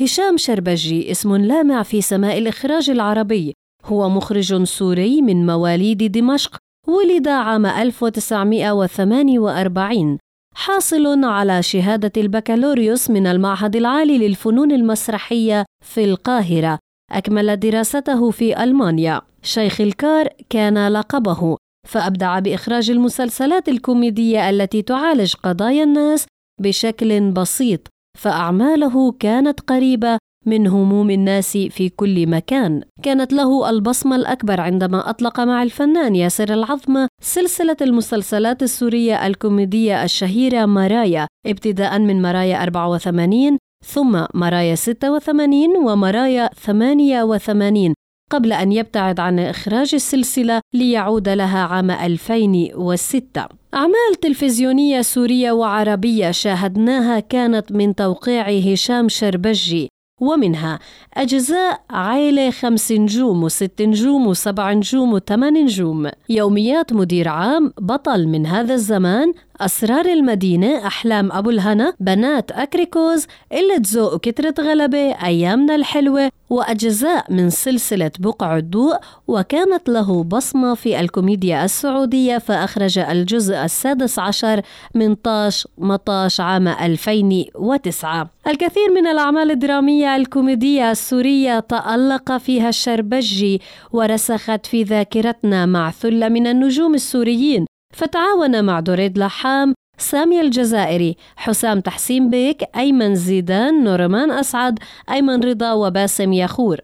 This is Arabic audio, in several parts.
هشام شربجي اسم لامع في سماء الإخراج العربي. هو مخرج سوري من مواليد دمشق ولد عام 1948 حاصل على شهادة البكالوريوس من المعهد العالي للفنون المسرحية في القاهرة. أكمل دراسته في ألمانيا. شيخ الكار كان لقبه. فأبدع بإخراج المسلسلات الكوميدية التي تعالج قضايا الناس بشكل بسيط. فأعماله كانت قريبة من هموم الناس في كل مكان. كانت له البصمة الأكبر عندما أطلق مع الفنان ياسر العظمة سلسلة المسلسلات السورية الكوميدية الشهيرة مرايا ابتداء من مرايا 84 ثم مرايا 86 ومرايا 88 قبل أن يبتعد عن إخراج السلسلة ليعود لها عام 2006 أعمال تلفزيونية سورية وعربية شاهدناها كانت من توقيع هشام شربجي ومنها أجزاء عائلة خمس نجوم وست نجوم وسبع نجوم وثمان نجوم. يوميات مدير عام بطل من هذا الزمان أسرار المدينة أحلام أبو الهنا بنات أكريكوز قلة ذوق وكترة غلبة أيامنا الحلوة وأجزاء من سلسلة بقع الضوء وكانت له بصمة في الكوميديا السعودية فأخرج الجزء السادس عشر من طاش مطاش عام 2009 الكثير من الأعمال الدرامية الكوميدية السورية تألق فيها الشربجي ورسخت في ذاكرتنا مع ثلة من النجوم السوريين. فتعاون مع دريد لحام سامي الجزائري حسام تحسين بيك أيمن زيدان نورمان أسعد أيمن رضا وباسم ياخور.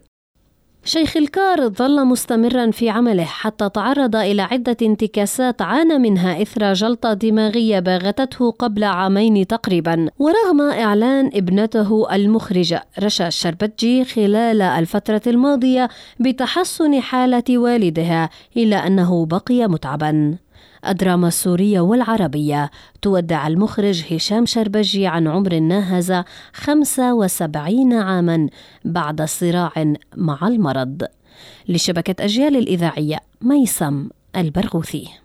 شيخ الكار ظل مستمرا في عمله حتى تعرض إلى عدة انتكاسات عانى منها إثر جلطة دماغية باغتته قبل عامين تقريبا. ورغم إعلان ابنته المخرجة رشا الشربتجي خلال الفترة الماضية بتحسن حالة والدها إلا أنه بقي متعبا. الدراما السورية والعربية. تودع المخرج هشام شربجي عن عمر ناهز 75 عاما بعد صراع مع المرض. لشبكة أجيال الإذاعية ميسم البرغوثي.